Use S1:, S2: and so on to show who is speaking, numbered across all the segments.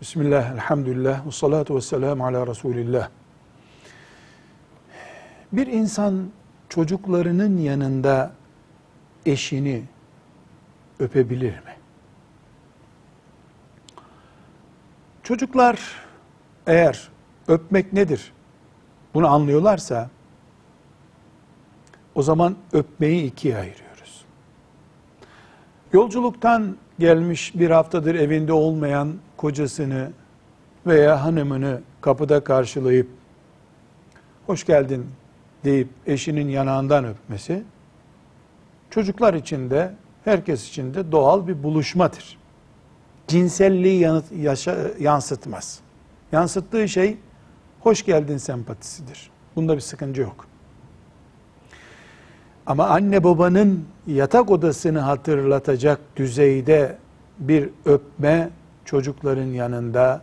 S1: Bismillah, elhamdülillah, ve salatu ve selamu ala Resulillah. Bir insan çocuklarının yanında eşini öpebilir mi? Çocuklar eğer öpmek nedir bunu anlıyorlarsa o zaman öpmeyi ikiye ayırıyoruz. Yolculuktan gelmiş bir haftadır evinde olmayan kocasını veya hanımını kapıda karşılayıp hoş geldin deyip eşinin yanağından öpmesi çocuklar için de herkes için de doğal bir buluşmadır. Cinselliği yanıt, yaşa, yansıtmaz. Yansıttığı şey hoş geldin sempatisidir. Bunda bir sıkıntı yok. Ama anne babanın yatak odasını hatırlatacak düzeyde bir öpme çocukların yanında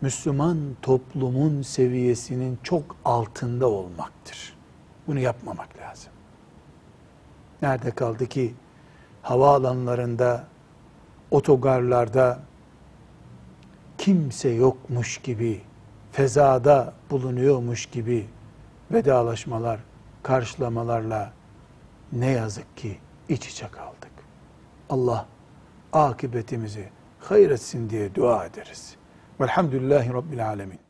S1: Müslüman toplumun seviyesinin çok altında olmaktır. Bunu yapmamak lazım. Nerede kaldı ki havaalanlarında, otogarlarda kimse yokmuş gibi, fezada bulunuyormuş gibi vedalaşmalar, karşılamalarla ne yazık ki iç içe kaldık. Allah akıbetimizi hayır etsin diye dua ederiz. Velhamdülillahi Rabbil Alemin.